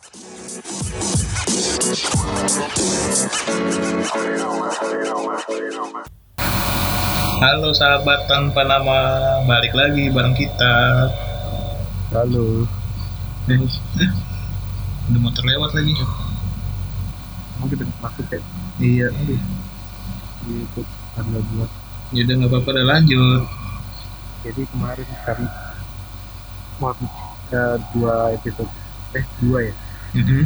Halo sahabat tanpa nama, balik lagi bareng kita. Halo. Eh, Udah motor lewat lagi. Mau kita masuk ya? Iya. Di ikut tanggal dua. Ya udah nggak apa-apa, udah lanjut. Jadi kemarin kan waktu kita dua episode eh dua ya Mhm.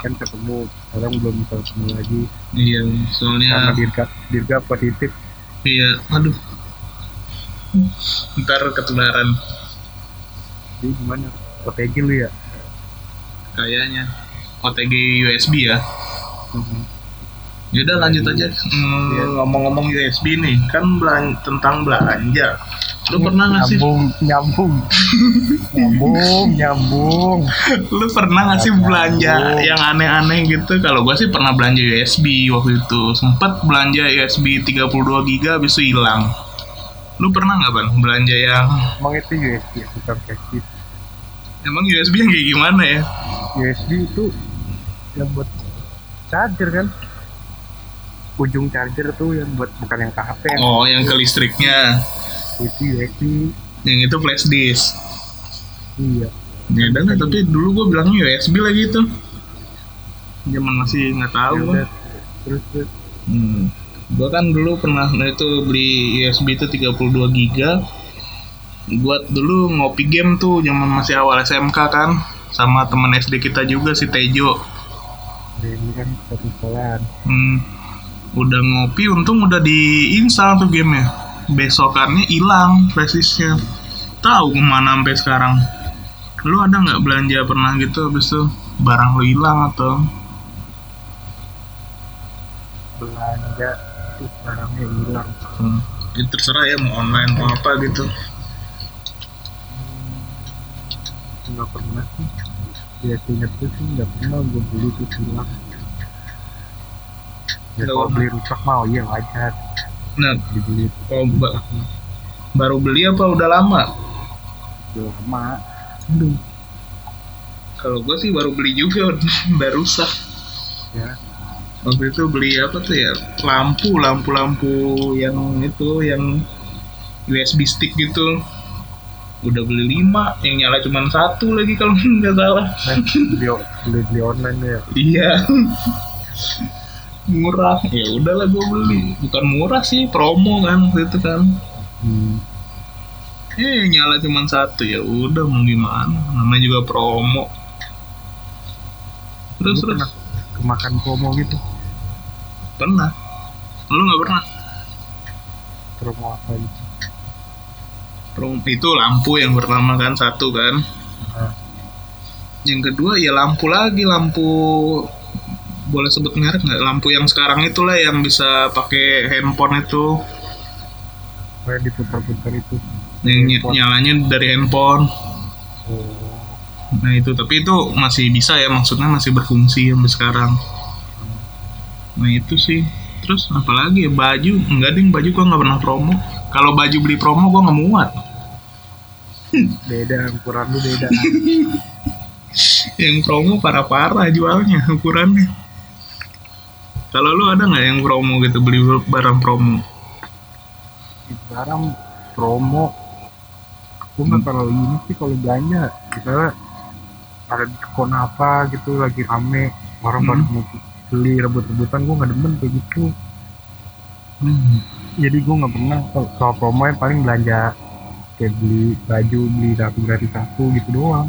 kan ketemu sekarang belum bisa ketemu lagi Iya, soalnya karena dirga dirga positif iya, aduh. Ntar ketularan jadi gimana OTG lu ya kayaknya. OTG USB ya. Ya udah lanjut aja. Hmm, Iya. Ngomong-ngomong USB nih, kan belan tentang belanja. Lu pernah nggak sih? nyambung nyambung nyambung nyambung Lu pernah nggak sih belanja Nyambung. yang aneh-aneh gitu? Kalau gua sih pernah belanja USB waktu itu. Sempet belanja USB 32 GB habis itu hilang. Lu pernah nggak ban belanja yang emang itu USB ya, bukan flashdisk emang USB yang kayak gimana ya? USB itu yang buat charger kan ujung charger tuh yang buat bukan yang ke HP yang Oh, yang ke listriknya. Itu USB Yang itu flash disk. iya Ya udah lah, tapi dulu gua bilangnya USB lagi itu. Zaman masih nggak tahu. Ya terus terus Hmm. Gua kan dulu pernah nah itu beli USB itu 32 giga. Buat dulu ngopi game tuh zaman masih awal SMK kan sama temen SD kita juga si Tejo. Ya, ini kan satu sekolahan Hmm. Udah ngopi untung udah diinstal tuh gamenya. Besokannya hilang flashdisknya. Tahu ke mana sampai sekarang. Lu ada nggak belanja pernah gitu habis itu barang lu hilang atau belanja terus barangnya hilang hmm. Ya, terserah ya mau online mau apa gitu. nggak pernah sih biasanya tuh sih nggak pernah gue beli terus hilang ya kalau beli rusak mau iya wajar Nah, dibeli oh, baru beli apa udah lama? udah lama Aduh. Kalau gue sih baru beli juga udah rusak. ya Waktu itu beli apa tuh ya? Lampu, lampu-lampu yang itu yang USB stick gitu. Udah beli lima, yang nyala cuma satu lagi kalau nggak salah. eh, beli beli beli online ya Iya. Murah. Ya udahlah gue beli. Bukan murah sih, promo kan waktu itu kan. hmm. Eh nyala cuma satu ya udah mau gimana? Namanya juga promo. Terus Lu terus kemakan promo gitu pernah. Lu nggak pernah? promo apa gitu Promo itu lampu yang pertama kan satu kan. Nah, Yang kedua ya lampu lagi lampu boleh sebut merek nggak? Lampu yang sekarang itulah yang bisa pakai handphone itu, kayak diputar-putar itu yang ny- Handphone. nyalanya dari handphone. oh Nah itu tapi itu masih bisa ya maksudnya masih berfungsi sampai sekarang. Nah itu sih. Terus apalagi ya baju enggak ding baju gua nggak pernah promo. Kalau baju beli promo gua nggak muat. beda ukuran lu beda Yang promo parah-parah jualnya ukurannya. Kalau lu ada nggak yang promo gitu beli barang promo? barang promo aku nggak terlalu ini sih kalau belanja misalnya ada diskon apa gitu lagi rame orang Hmm. baru mau beli rebut-rebutan gue nggak demen kayak gitu Hmm. jadi gue nggak pernah kalau soal promo yang paling belanja kayak beli baju beli satu gratis satu gitu doang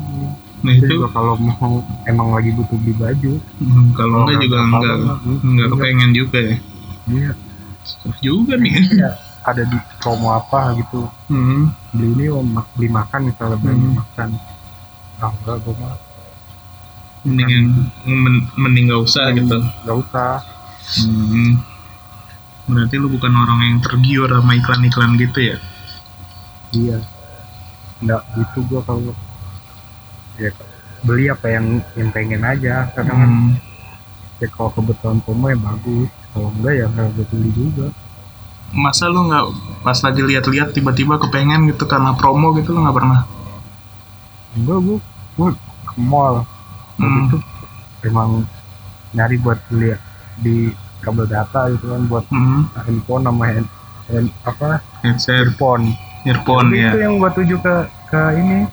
Nah itu juga kalau mau emang lagi butuh beli baju hmm, kalau enggak nggak juga enggak enggak iya. kepengen juga ya. iya Susah juga nih. ya, ada di promo apa gitu Hmm. beli ini oh, mak- beli makan misalnya belanja Hmm. makan ah enggak gue mah Mending men- mending nggak usah gitu. nggak usah Hmm. Berarti lu bukan orang yang tergiur sama iklan-iklan gitu ya? iya nggak gitu gua kalau ya beli apa yang yang pengen aja karena kan Hmm. ya kalau kebetulan promo ya bagus kalau enggak ya nggak gue beli juga Masa lu nggak pas lagi lihat-lihat tiba-tiba kepengen gitu karena promo gitu lu nggak pernah? enggak gua gua ke mall Hmm. itu emang nyari buat lihat di kabel data gitu kan buat Hmm. handphone sama hand, hand- apa Headset, earphone earphone ya. itu yang gua tuju ke ke ini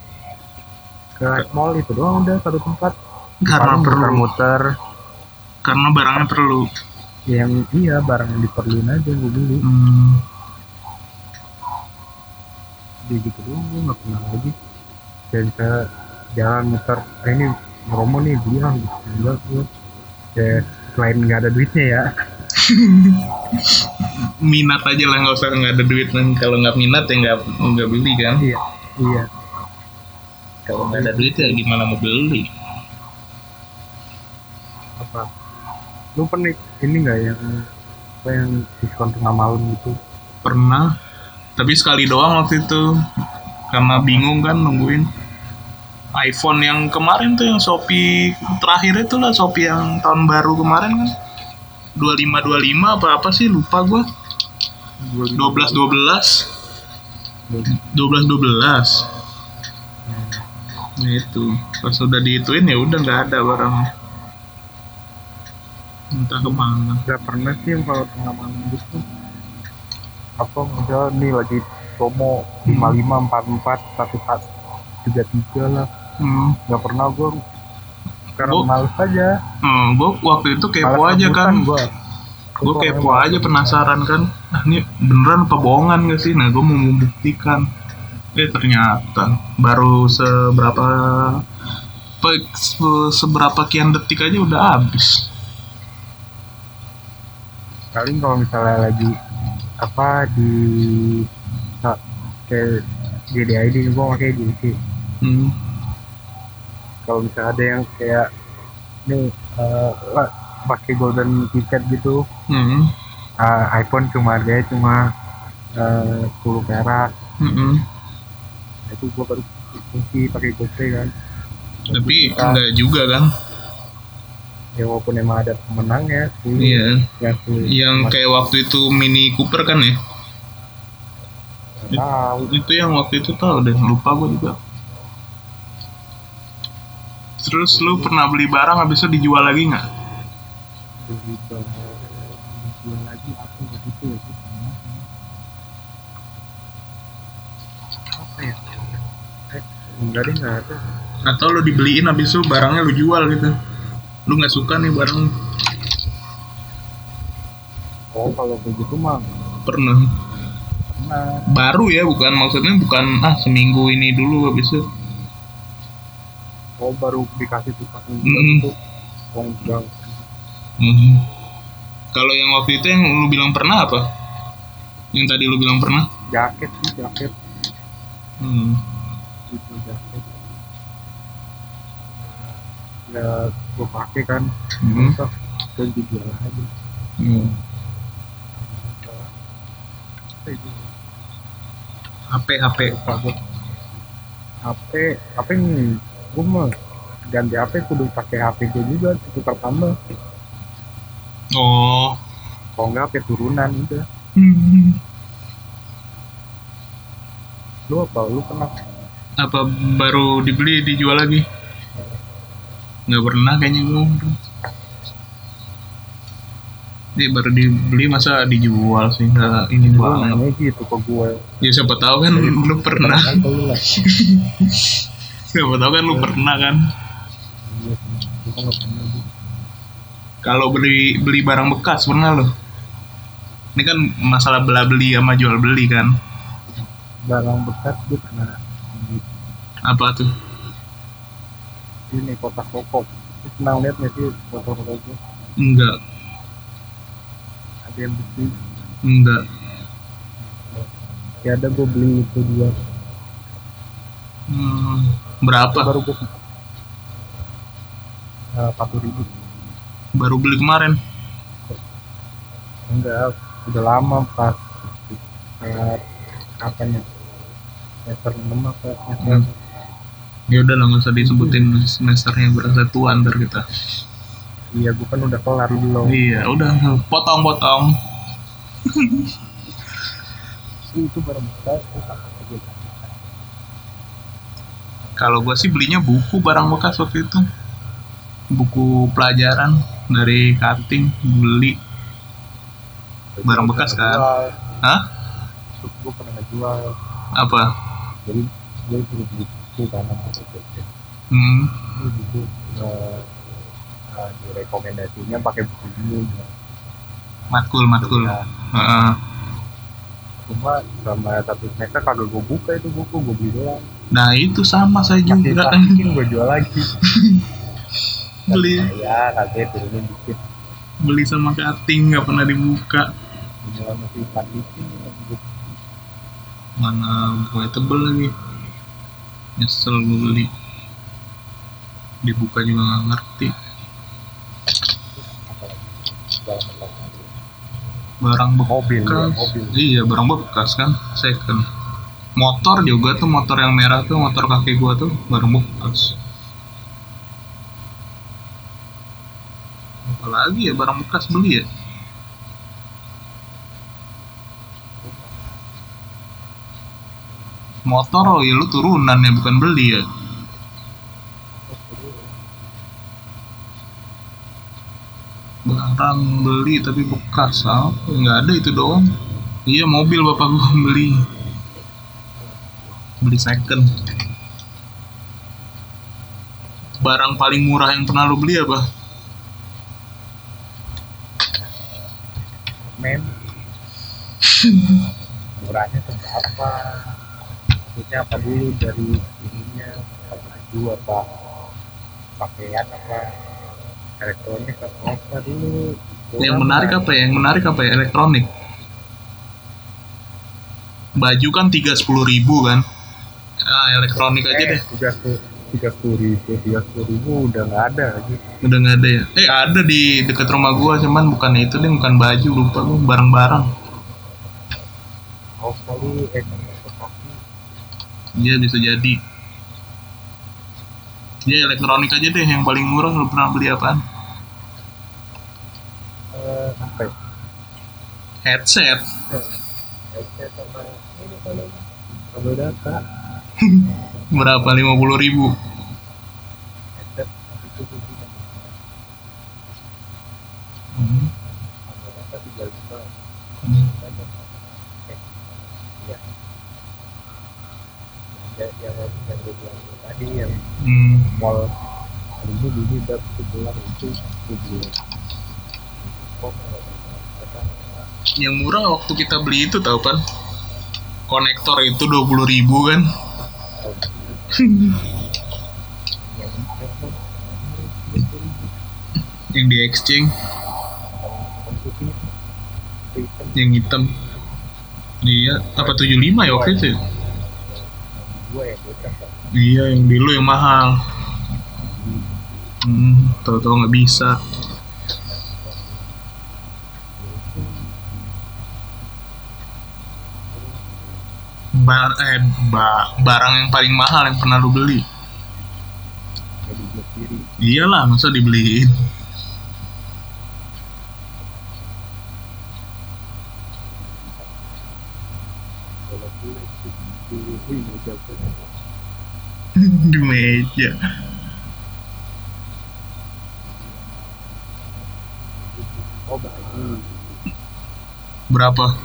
ke mall itu doang udah satu tempat Karena Paling perlu, muter-muter karena barangnya perlu. yang iya barang yang diperluin aja gue beli Hmm. dia gitu doang gue nggak pernah lagi kayak bisa jalan muter ah, ini Romo nih beli ah gitu enggak gue kayak selain nggak ada duitnya ya Minat aja lah nggak usah nggak ada duit kan. Kalau nggak minat ya nggak nggak beli kan. iya iya Kalau nggak ada duit ya gimana mau beli? apa? Lu pernah ini nggak yang apa yang diskon tengah malam gitu? Pernah. Tapi sekali doang waktu itu. Karena bingung kan nungguin. iPhone yang kemarin tuh yang Shopee terakhir itu lah Shopee yang tahun baru kemarin kan. 2525 apa apa sih lupa gua. 12 12 12 12 Nah, itu. Pas udah diituin ya udah nggak ada barang entah ke mana. Nggak pernah sih kalau tengah malam gitu apa misal nih lagi promo lima lima empat empat satu satu tiga tiga lah. Hmm. nggak pernah gue karena Gua- males aja. Hmm, gua waktu itu kepo Males aja kan. gue gue kepo aja. penasaran kan. Ah ini beneran apa bohongan gak sih? Nah gue mau membuktikan eh ternyata baru seberapa seberapa kian detik aja udah habis paling kalau misalnya lagi apa di kayak GDID gue pakai GDID hmm. kalau misalnya ada yang kayak nih lah, pakai golden ticket gitu Hmm. eh, iPhone cuma harganya cuma eh, 10 perak Hmm. Itu gue baru fungsi pakai GoPay kan. Tapi Kita- enggak juga kan ya walaupun emang ada pemenangnya sih iya. Yang yang kayak waktu itu Mini Cooper kan ya? Tahu. Itu yang waktu itu tahu deh lupa gue juga. Terus lu pernah beli barang habis itu dijual lagi nggak? Beli barang jual lagi apa begitu ya Gua pernah. apa ya eh enggak deh enggak ada. Atau lu dibeliin habis itu barangnya lu jual gitu. Lu nggak suka nih barang. Oh kalau begitu mah pernah. Pernah. Baru ya bukan maksudnya bukan ah seminggu ini dulu habis itu. Oh baru dikasih tukang Mm-mm. itu oh kalau yang waktu itu yang lu bilang pernah apa? Yang tadi lu bilang pernah? Jaket sih jaket. Hmm. Itu jaket ya gue pakai kan Mhm. Terus gue dijual aja. Hmm. itu? HP HP HP HP nih gue mah ganti HP kudu pakai HP gue juga tukar tambah. Oh. Kalau enggak HP turunan udah Hmm. lu apa? Lu pernah apa baru dibeli dijual lagi? Nggak pernah kayaknya gue Jadi baru dibeli masa dijual sih? Nggak ini lu banget. nanya gitu ke gue ya siapa tahu kan lu pernah. kan lu lah. Siapa tahu kan lu pernah kan? Iya gua kan pernah gua. kalau beli beli barang bekas pernah lo ini kan masalah bela beli sama jual beli kan? Barang bekas gue pernah apa tuh? Ini kotak lu pernah lihat nggak sih rokok gue enggak. Ada yang besi. Enggak. Ya ada gue beli itu dua hmm, berapa? Baru gue empat ribu. Baru beli kemarin? Enggak udah lama pas kapan ya semester enam apa semester Hmm. ya udah lah nggak usah disebutin semesternya berasa tua ntar kita. Iya gue kan udah kelar belum. Iya udah potong potong itu barang bekas gue kalau gua sih belinya buku barang bekas waktu itu. Buku pelajaran dari cutting beli. Barang bekas, kan? hah? gue pernah ngejual apa jadi beli buku karena buku buku hmm. Ini buku eh, eh, direkomendasinya pakai buku ini ya. matkul matkul. Nah, Heeh. cuma selama satu semester kagak gue buka itu buku gue beli doang. Nah itu sama saya makin juga. saking gue jual lagi. Beli. Ya kagak turunin dikit. Beli sama cutting nggak pernah dibuka. Masih mana bukunya tebel lagi? Nyesel gue beli. Dibuka juga nggak ngerti. Barang bekas. mobil ya mobil. Iya barang bekas kan second. Motor juga tuh motor yang merah tuh motor kaki gua tuh barang bekas. Apalagi ya barang bekas beli ya motor ya lu turunan ya bukan beli ya? Barang beli tapi bekas apa nggak ada itu doang. Iya mobil bapak gua beli. Beli second. Barang paling murah yang pernah lu beli apa? Men. Murahnya seberapa maksudnya apa dulu dari ininya apa baju apa pakaian apa elektronik apa apa dulu. Yang menarik apa ya? Yang menarik apa ya? Elektronik. Baju kan tiga sepuluh ribu kan? Ah elektronik aja deh. tiga puluh tiga puluh ribu tiga puluh ribu udah nggak ada lagi. Udah nggak ada ya? Eh ada di dekat rumah gua cuman bukan itu deh bukan baju lupa lu barang-barang. Kaos kali eh iya bisa jadi. Ya elektronik aja deh yang paling murah. Lu pernah beli apaan? Eh apa ya headset. Headset sama ini kalau kabel data. Berapa? lima puluh ribu. Headset itu begini kabel data tiga juta Iya. Yang yang yang gue bilang tadi yang Hmm. mall hari ini dulu udah sebulan itu apa? yang murah waktu kita beli itu tahu kan konektor itu dua puluh ribu kan Yang di exchange yang hitam iya apa 75 ya itu ya? Gue bocah kan iya yang di lu yang mahal. Hmm tahu-tahu nggak bisa. Bar eh, ba- barang yang paling mahal yang pernah lu beli? Iyalah masa dibeliin kalau gue itu wih mau jatuh di meja. Berapa?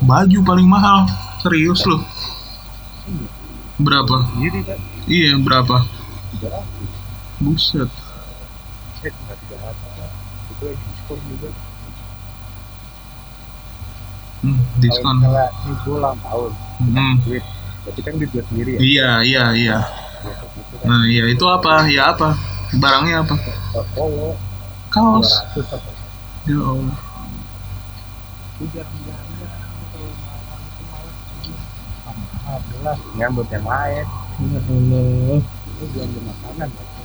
Baju paling mahal serius lu berapa? Iya berapa? Buset set nggak tiga ratus itu lagi diskon juga hmm, diskon. Kalau ini gue ulang tahun hmm. duit. Berarti kan gue sendiri ya? Iya iya iya. Itu nah iya itu apa? Ya apa? Barangnya apa? Kaos. ya Allah itu jarang-jarang kalau malam itu malam alhamdulillah nyambut yang lain. Ya Allah. Itu belanja makanan ya.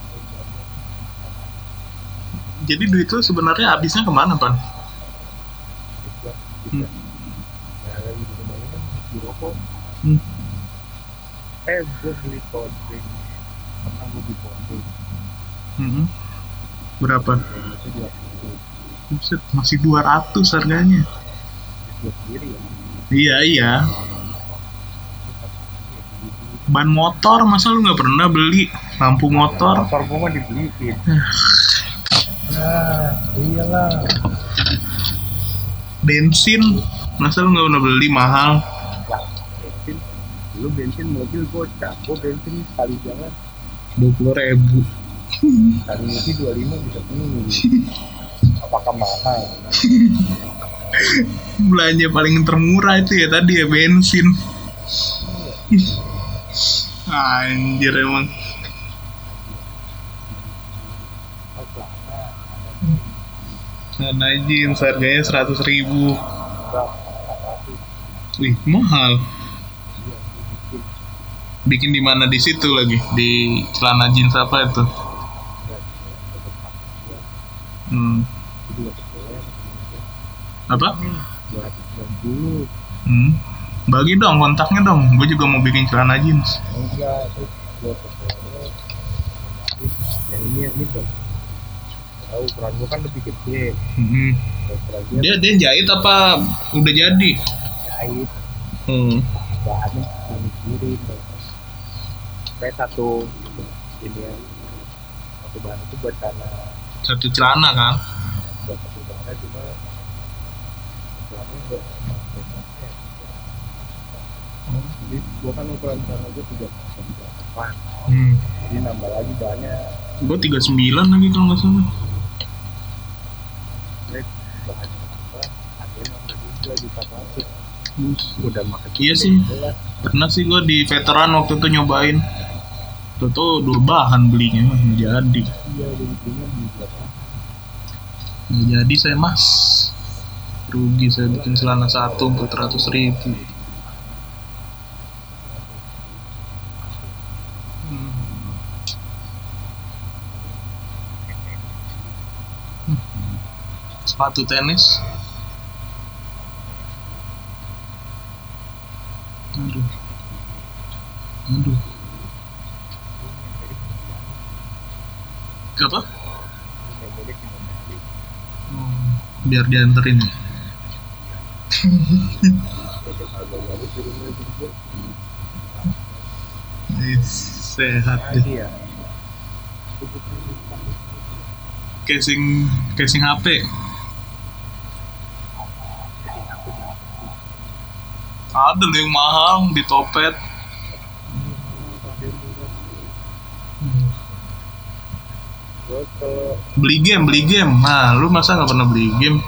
Jadi duit lu sebenarnya habisnya ke mana pan Hmm. Eh, gue beli drink. Pernah gue beli. Hmm. berapa puluh. buset masih 200 harganya ya. iya iya ban motor masa lu nggak pernah beli lampu motor motor gua mah dibeliin nah iyalah. Bensin masa lu nggak pernah beli? Mahal. Lah bensin mobil gocap gua bensin sekali jalan. Dua puluh ribu. Sekali ngisi dua lima bisa penuh apakah mahal? Belanja paling termurah itu ya tadi ya bensin. Anjir emang Oh, celana Jeans harganya seratus ribu Wih mahal iya bikin di mana di situ lagi Di celana jeans apa itu hmm. Apa hmm. Bagi dong kontaknya dong Gue juga mau bikin celana jeans ini ini tahu ukuran gua kan lebih gede. Hmm. dia Dia, jahit apa udah jadi? Jahit. Hmm. bahannya yang mikirin kayak satu ini ya satu bahan itu buat celana Satu celana kan? Buat satu celana cuma buat jadi gua kan ukuran celana gua tiga tiga delapan. Hmm. jadi nambah lagi bahannya. Gue 39 lagi kalau nggak salah baik bahannya apa harganya Bus. udah makan Iya sih. Pernah sih gue di veteran waktu itu nyobain Tuh tuh dua bahan belinya jadi iya nggak jadi saya mas rugi saya bikin celana satu empat ratus ribu Hmm. Hmm. sepatu tenis aduh aduh apa Hmm, biar dianterin. Ya sehat deh. Lagi ya casing casing HP ada yang mahal di topet Beli game beli game. Nah lu masa nggak pernah beli game?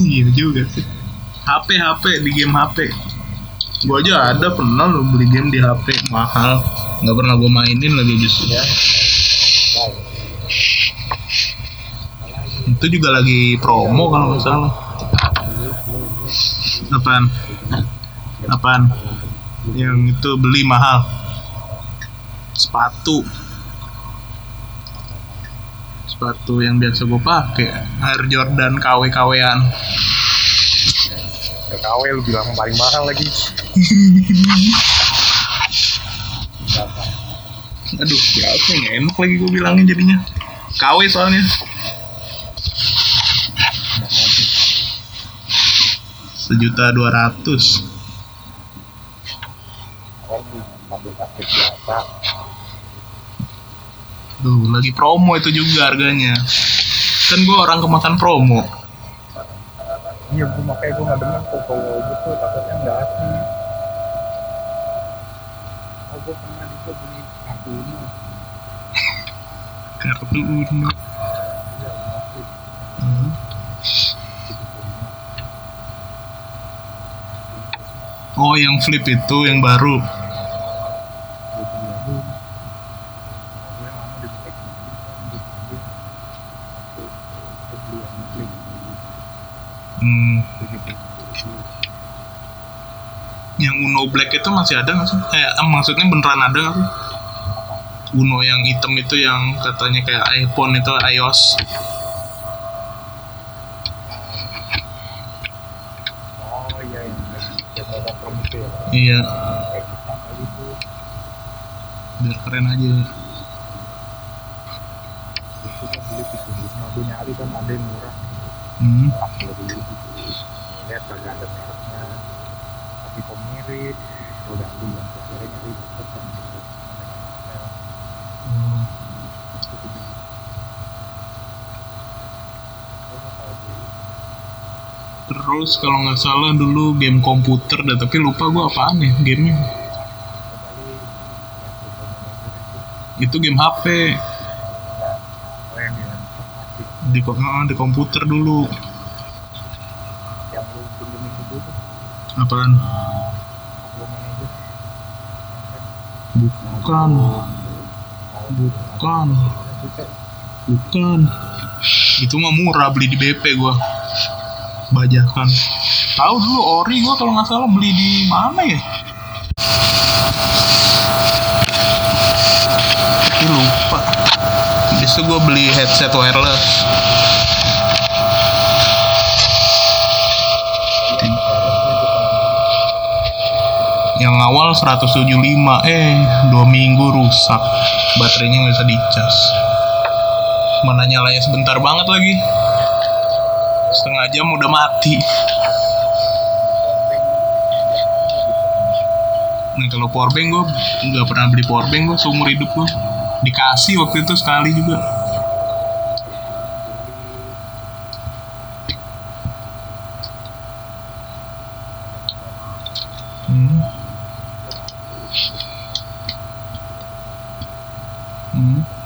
Iya juga sih. HP HP di game HP gua aja ada pernah lo beli game di HP mahal. Nggak pernah gua mainin lagi justru ya itu juga lagi promo kalau nggak salah. Apaan? Apaan? Yang itu beli mahal. Sepatu. Sepatu yang biasa gue pakai Air Jordan KW KW-an KW lu bilang paling mahal lagi. Aduh berapa nggak enak lagi gue bilangnya jadinya. KW soalnya sejuta dua ratus Tuh, lagi promo itu juga harganya. Kan gue orang kemakan promo. iya gua makanya gua nggak demen kok kalau gitu takutnya nggak asli oh gua pernah juga beli kartu Uno Kartu Uno. iya asli Hmm. Oh, yang flip itu yang baru. Hmm. Yang Uno Black itu masih ada nggak sih? Eh, eh, maksudnya beneran ada nggak sih? Uno yang hitam itu yang katanya kayak iPhone itu iOS. Oh iya yang yang motor itu ya. Iya, biar keren aja. beli tujuh lima gue nyari kan ada yang murah hmm. empat puluh ribu lihat kagak ada mereknya tapi kok mirip udah beli yang akhirnya nyari dapet kan gitu dengan hotel Hmm. itu tujuh terus apa lagi terus kalau nggak salah dulu game komputer dah tapi lupa gua apaan ya gamenya. Itu game HP yang di di ko- di komputer dulu. Apaan? Manager bukan. Bukan. Bukan. Itu mah murah beli di BP gua bajakan. Tahu dulu ori gua kalau nggak salah beli di mana ya? Tapi lupa. Biasa gua beli headset wireless. Yang awal 175 eh dua minggu rusak. Baterainya nggak bisa dicas mana nyalanya sebentar banget lagi setengah jam udah mati. Nah kalau powerbank gue nggak pernah beli powerbank gue seumur hidup gue dikasih waktu itu sekali juga hmm. Hmm.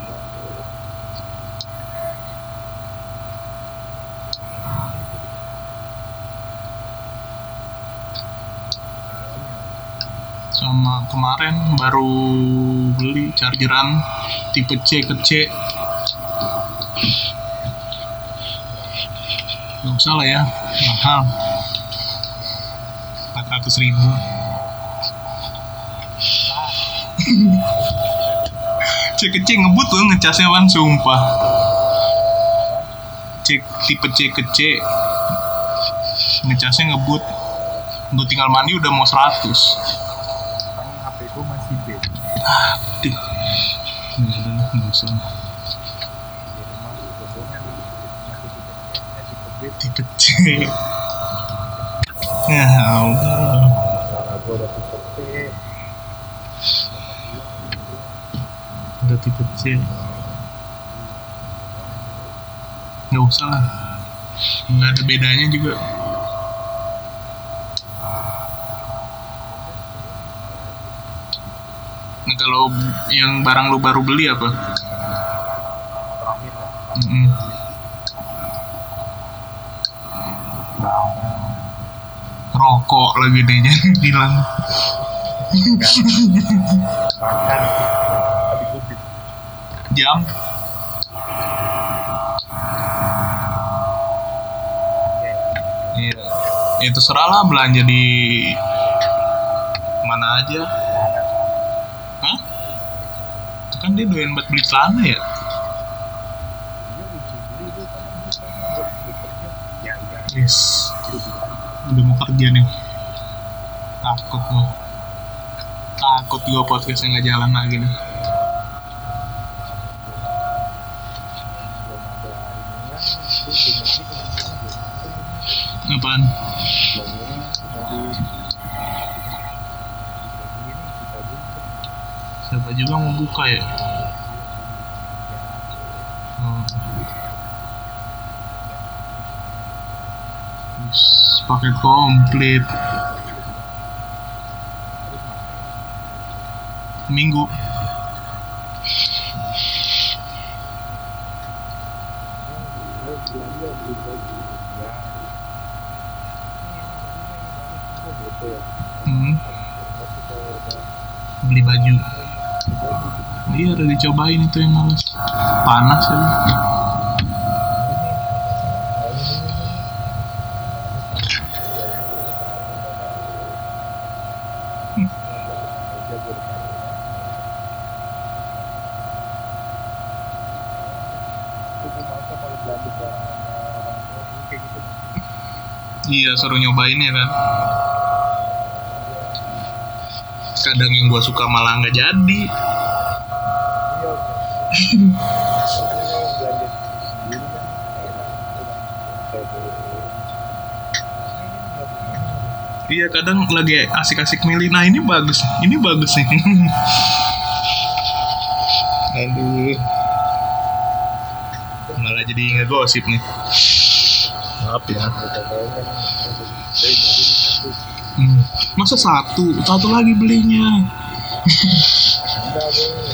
sama kemarin baru beli chargeran tipe C ke C. Nggak usah lah ya mahal. 400 ribu. C ke C ngebut tuh ngecasnya kan sumpah. C tipe C ke C. Ngecasnya ngebut. Gue tinggal mandi udah mau 100 kan HP gue masih B Aduh. Nggak ada lah, nggak usah. di rumah gue kan masih tipe C eh, tipe B Tipe C. Ya Allah. udah. Nggak usah lah. Nggak ada bedanya juga. Kalau yang barang lu baru beli apa? terakhir lah Mm-mm. Rokok lagi deh jangan bilang. makan Jam ya Iya. Ya terserah lah belanja di mana aja. ada Hah? Itu kan dia doyan buat beli celana ya. Yes. Udah mau kerja nih. Takut gua. Takut gua podcastnya nggak jalan lagi nih. belum ada ininya itu Januari ke mana-mana belum ada Apaan? bangunan dari ini kita buka Siapa juga mau buka ya? Wis, paket komplit. Minggu. ya belanja beli baju ya ini gitu ya Hmm, tapi kalau udah beli baju. baju Iya, udah dicobain itu yang males. Panas ya. Iya, suruh nyobain ya kan. Kadang yang gua suka malah nggak jadi. Iya kadang lagi asik-asik milih. Nah ini bagus, ini bagus nih. Aduh, malah jadi ingat gosip nih. Maaf ya. Hmm. Masa satu, satu lagi belinya.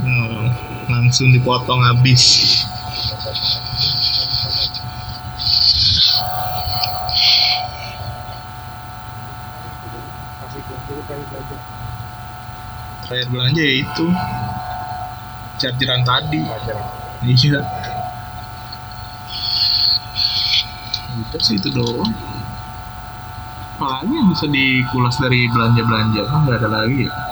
Hmm, langsung dipotong habis. Terakhir belanja ya itu chargeran tadi. Iya. Udah sih itu doang. Apalagi yang bisa dikulas dari belanja-belanja kan nggak ada lagi ya.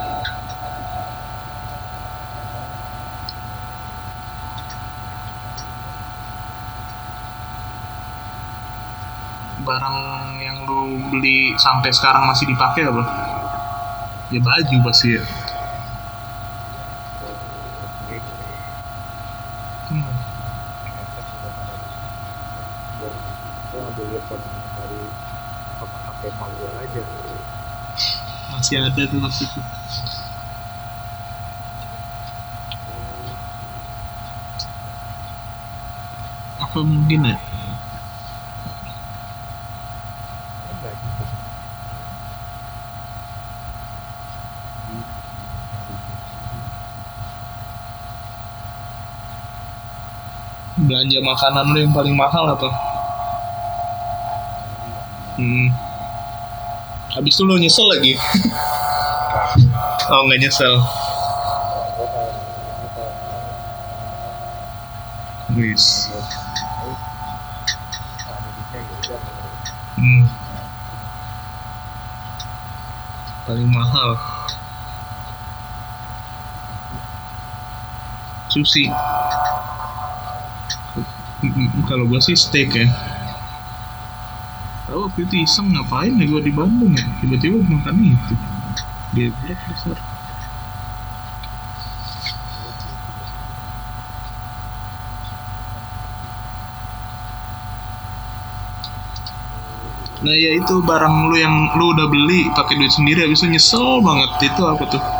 Barang yang lu beli sampai sekarang masih dipakai apa? Ya baju pasti ya. Masih ada tuh waktu itu. Apa mungkin ya? Belanja makanan lu yang paling mahal apa? Hmm. Habis itu lu nyesel lagi. oh nggak nyesel. Wis. Hmm. Paling mahal. Sushi. Kalau gua sih steak ya. Tahu waktu itu iseng ngapain ya gua di Bandung ya. Tiba-tiba makan itu. Geblek besar. Nah ya itu barang lu yang lu udah beli pakai duit sendiri habis itu nyesel banget itu apa tuh?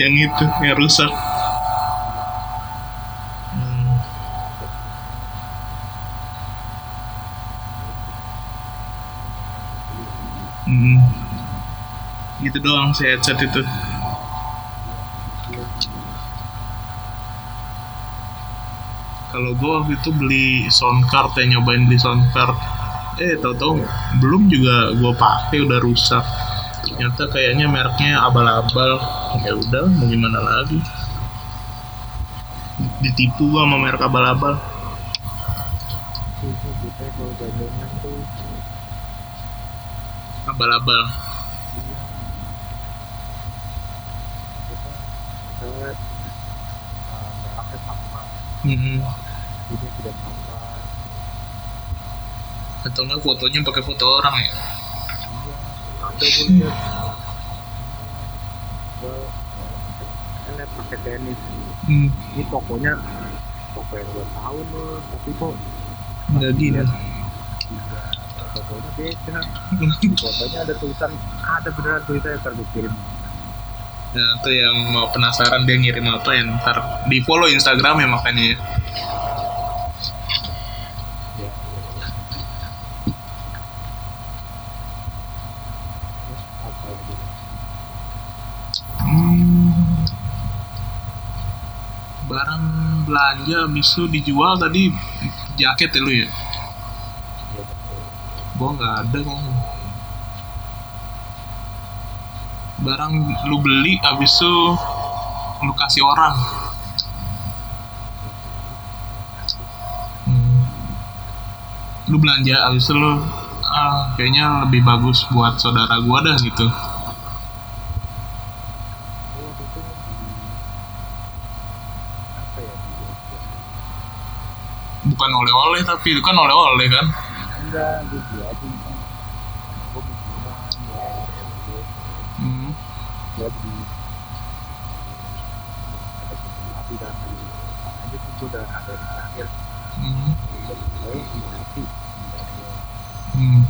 Yang itu yang rusak. Hmm. Gitu doang sih headset itu. Kalau gue waktu itu beli sound card ya nyobain beli sound card, eh tau-tau belum juga gue pakai udah rusak. Ternyata kayaknya mereknya abal-abal. Ya udah, mau gimana lagi? Ditipu gua sama merek abal-abal. Abal-abal. Hmm. Atau enggak fotonya pakai foto orang ya? Pakai tenis. Hmm. ini tokonya toko yang gue tahu nih tapi kok Enggak gini. iya, tokonya beda. Di fotonya ada tulisan ada beneran tulisannya ntar gue kirim Nah, itu yang mau penasaran dia ngirim apa ya ntar di follow Instagram ya makanya ya. ya terus apa lagi Hmm. Barang belanja habis dijual tadi jaket ya lu ya? Gua nggak ada kok. Barang lu beli habis itu lu kasih orang. Hmm. Lu belanja habis itu lu ah kayaknya lebih bagus buat saudara gua dah gitu. bukan oleh-oleh tapi itu kan oleh-oleh kan hmm. jadi ada hmm. hmm.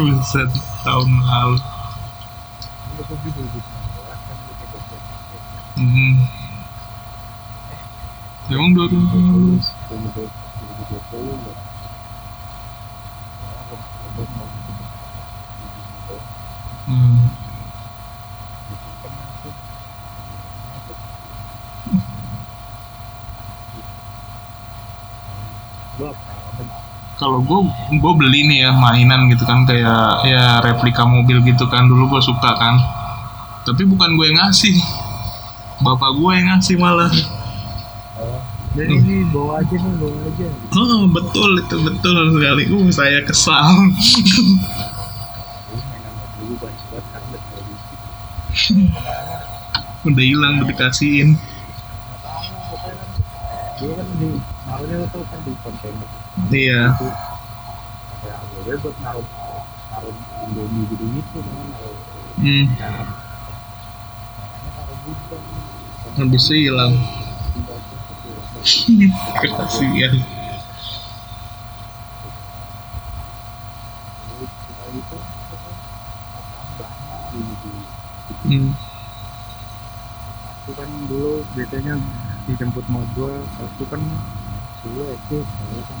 Buset, tahun lalu. ini gue di 2019 gue coba buat pakai Hmm. Emang 2019? 2020 enggak ya gue gue mau Hmm. Kalau gue gue beli nih ya mainan gitu kan kayak ya replika mobil gitu kan dulu gue suka kan. Tapi bukan gue yang ngasih. Bapak gue yang ngasih malah. jadi ini bawa aja nih bawa aja Oh betul itu betul sekali. Uh saya kesal. Udah hilang udah dikasihin. pokoknya kan dulu kan di naruhnya lo tau kan di kontainer Iya. itu kayak AGW buat naruh naruh indomie gitu gitu kan naruh Hmm. itu hilang. ya Kasihan. Hmm. aku kan dulu biasanya dijemput gue aku kan dulu SD saya kan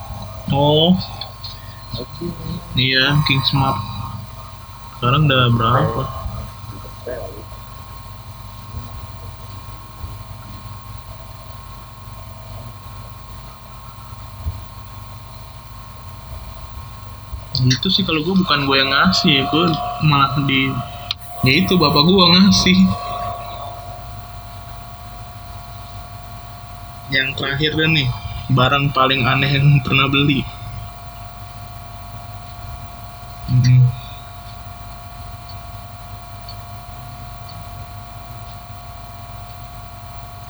Oh iya King Smart. Sekarang udah berapa? Gitu sih kalau gue bukan gue yang ngasih, gue malah di ya itu bapak gue ngasih. Yang terakhir dan nih barang paling aneh yang pernah beli. Hmm.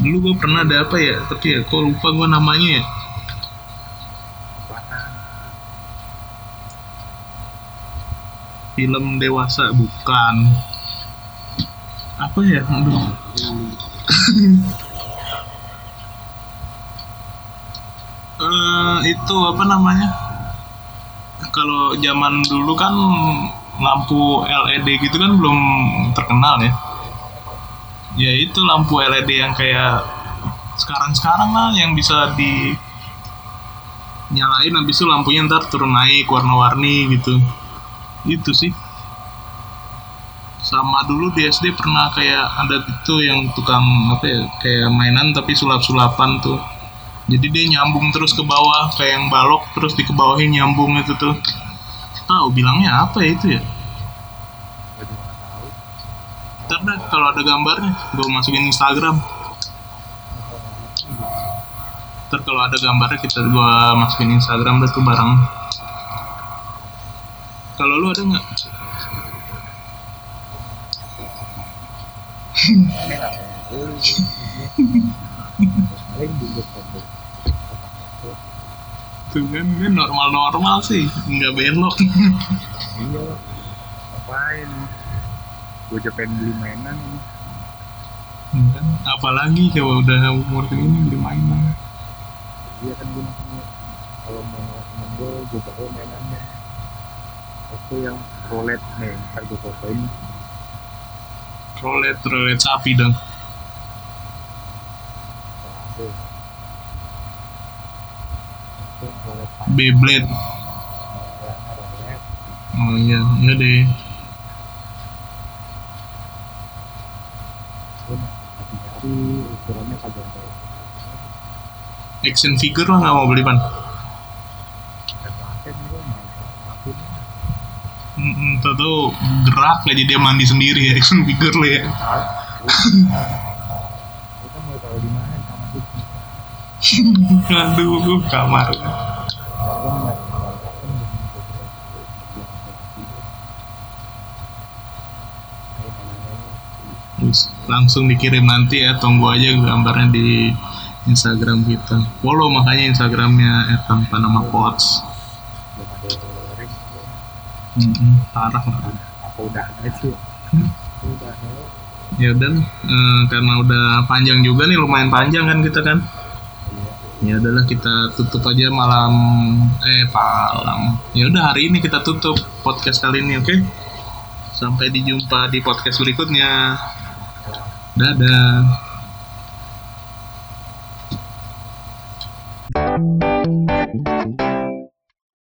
Dulu gue pernah ada apa ya, tapi ya kok lupa gue namanya ya. Film dewasa bukan. Apa ya? Aduh. Eh, itu apa namanya? Kalau zaman dulu kan lampu LED gitu kan belum terkenal ya. Ya itu lampu LED yang kayak sekarang-sekarang lah yang bisa di nyalain habis itu lampunya ntar turun naik warna-warni gitu. Itu sih. Sama dulu di SD pernah kayak ada itu yang tukang apa ya kayak mainan tapi sulap-sulapan tuh jadi dia nyambung terus ke bawah kayak yang balok terus di kebawahin nyambung itu tuh. Tahu bilangnya apa ya itu ya? Ntar kalau ada gambarnya gue masukin Instagram. Ntar kalau ada gambarnya kita gue masukin Instagram deh tuh barang kalau lu ada nggak? Paling tuh kan dia normal-normal sih. Nggak belok. Iya. Ngapain? Gue juga pengen beli mainan. Kan apalagi coba udah umur segini beli mainan. Iya kan gue maksudnya kalau mau temen gue gue bawa mainannya. Itu yang roulette nih ntar gue fotoin. Rolet rolet sapi dong. Kalau ada itu yang roulette panjang Beyblade. Oh iya iya deh. Action figure lah nggak mau beli pan. Hmm, tuh tuh gerak aja dia mandi sendiri ya action figure lo ya kita mau tahu di mana sama itu aduh kamar langsung dikirim nanti ya tunggu aja gambarnya di Instagram kita. Follow makanya Instagramnya eh, tanpa nama Pots parah lah. Apa udah udah ada ya lah, eh, karena udah panjang juga nih lumayan panjang kan kita kan ya udahlah kita tutup aja malam eh malam. Ya udah hari ini kita tutup podcast kali ini oke? Sampai dijumpa di podcast berikutnya. Dadah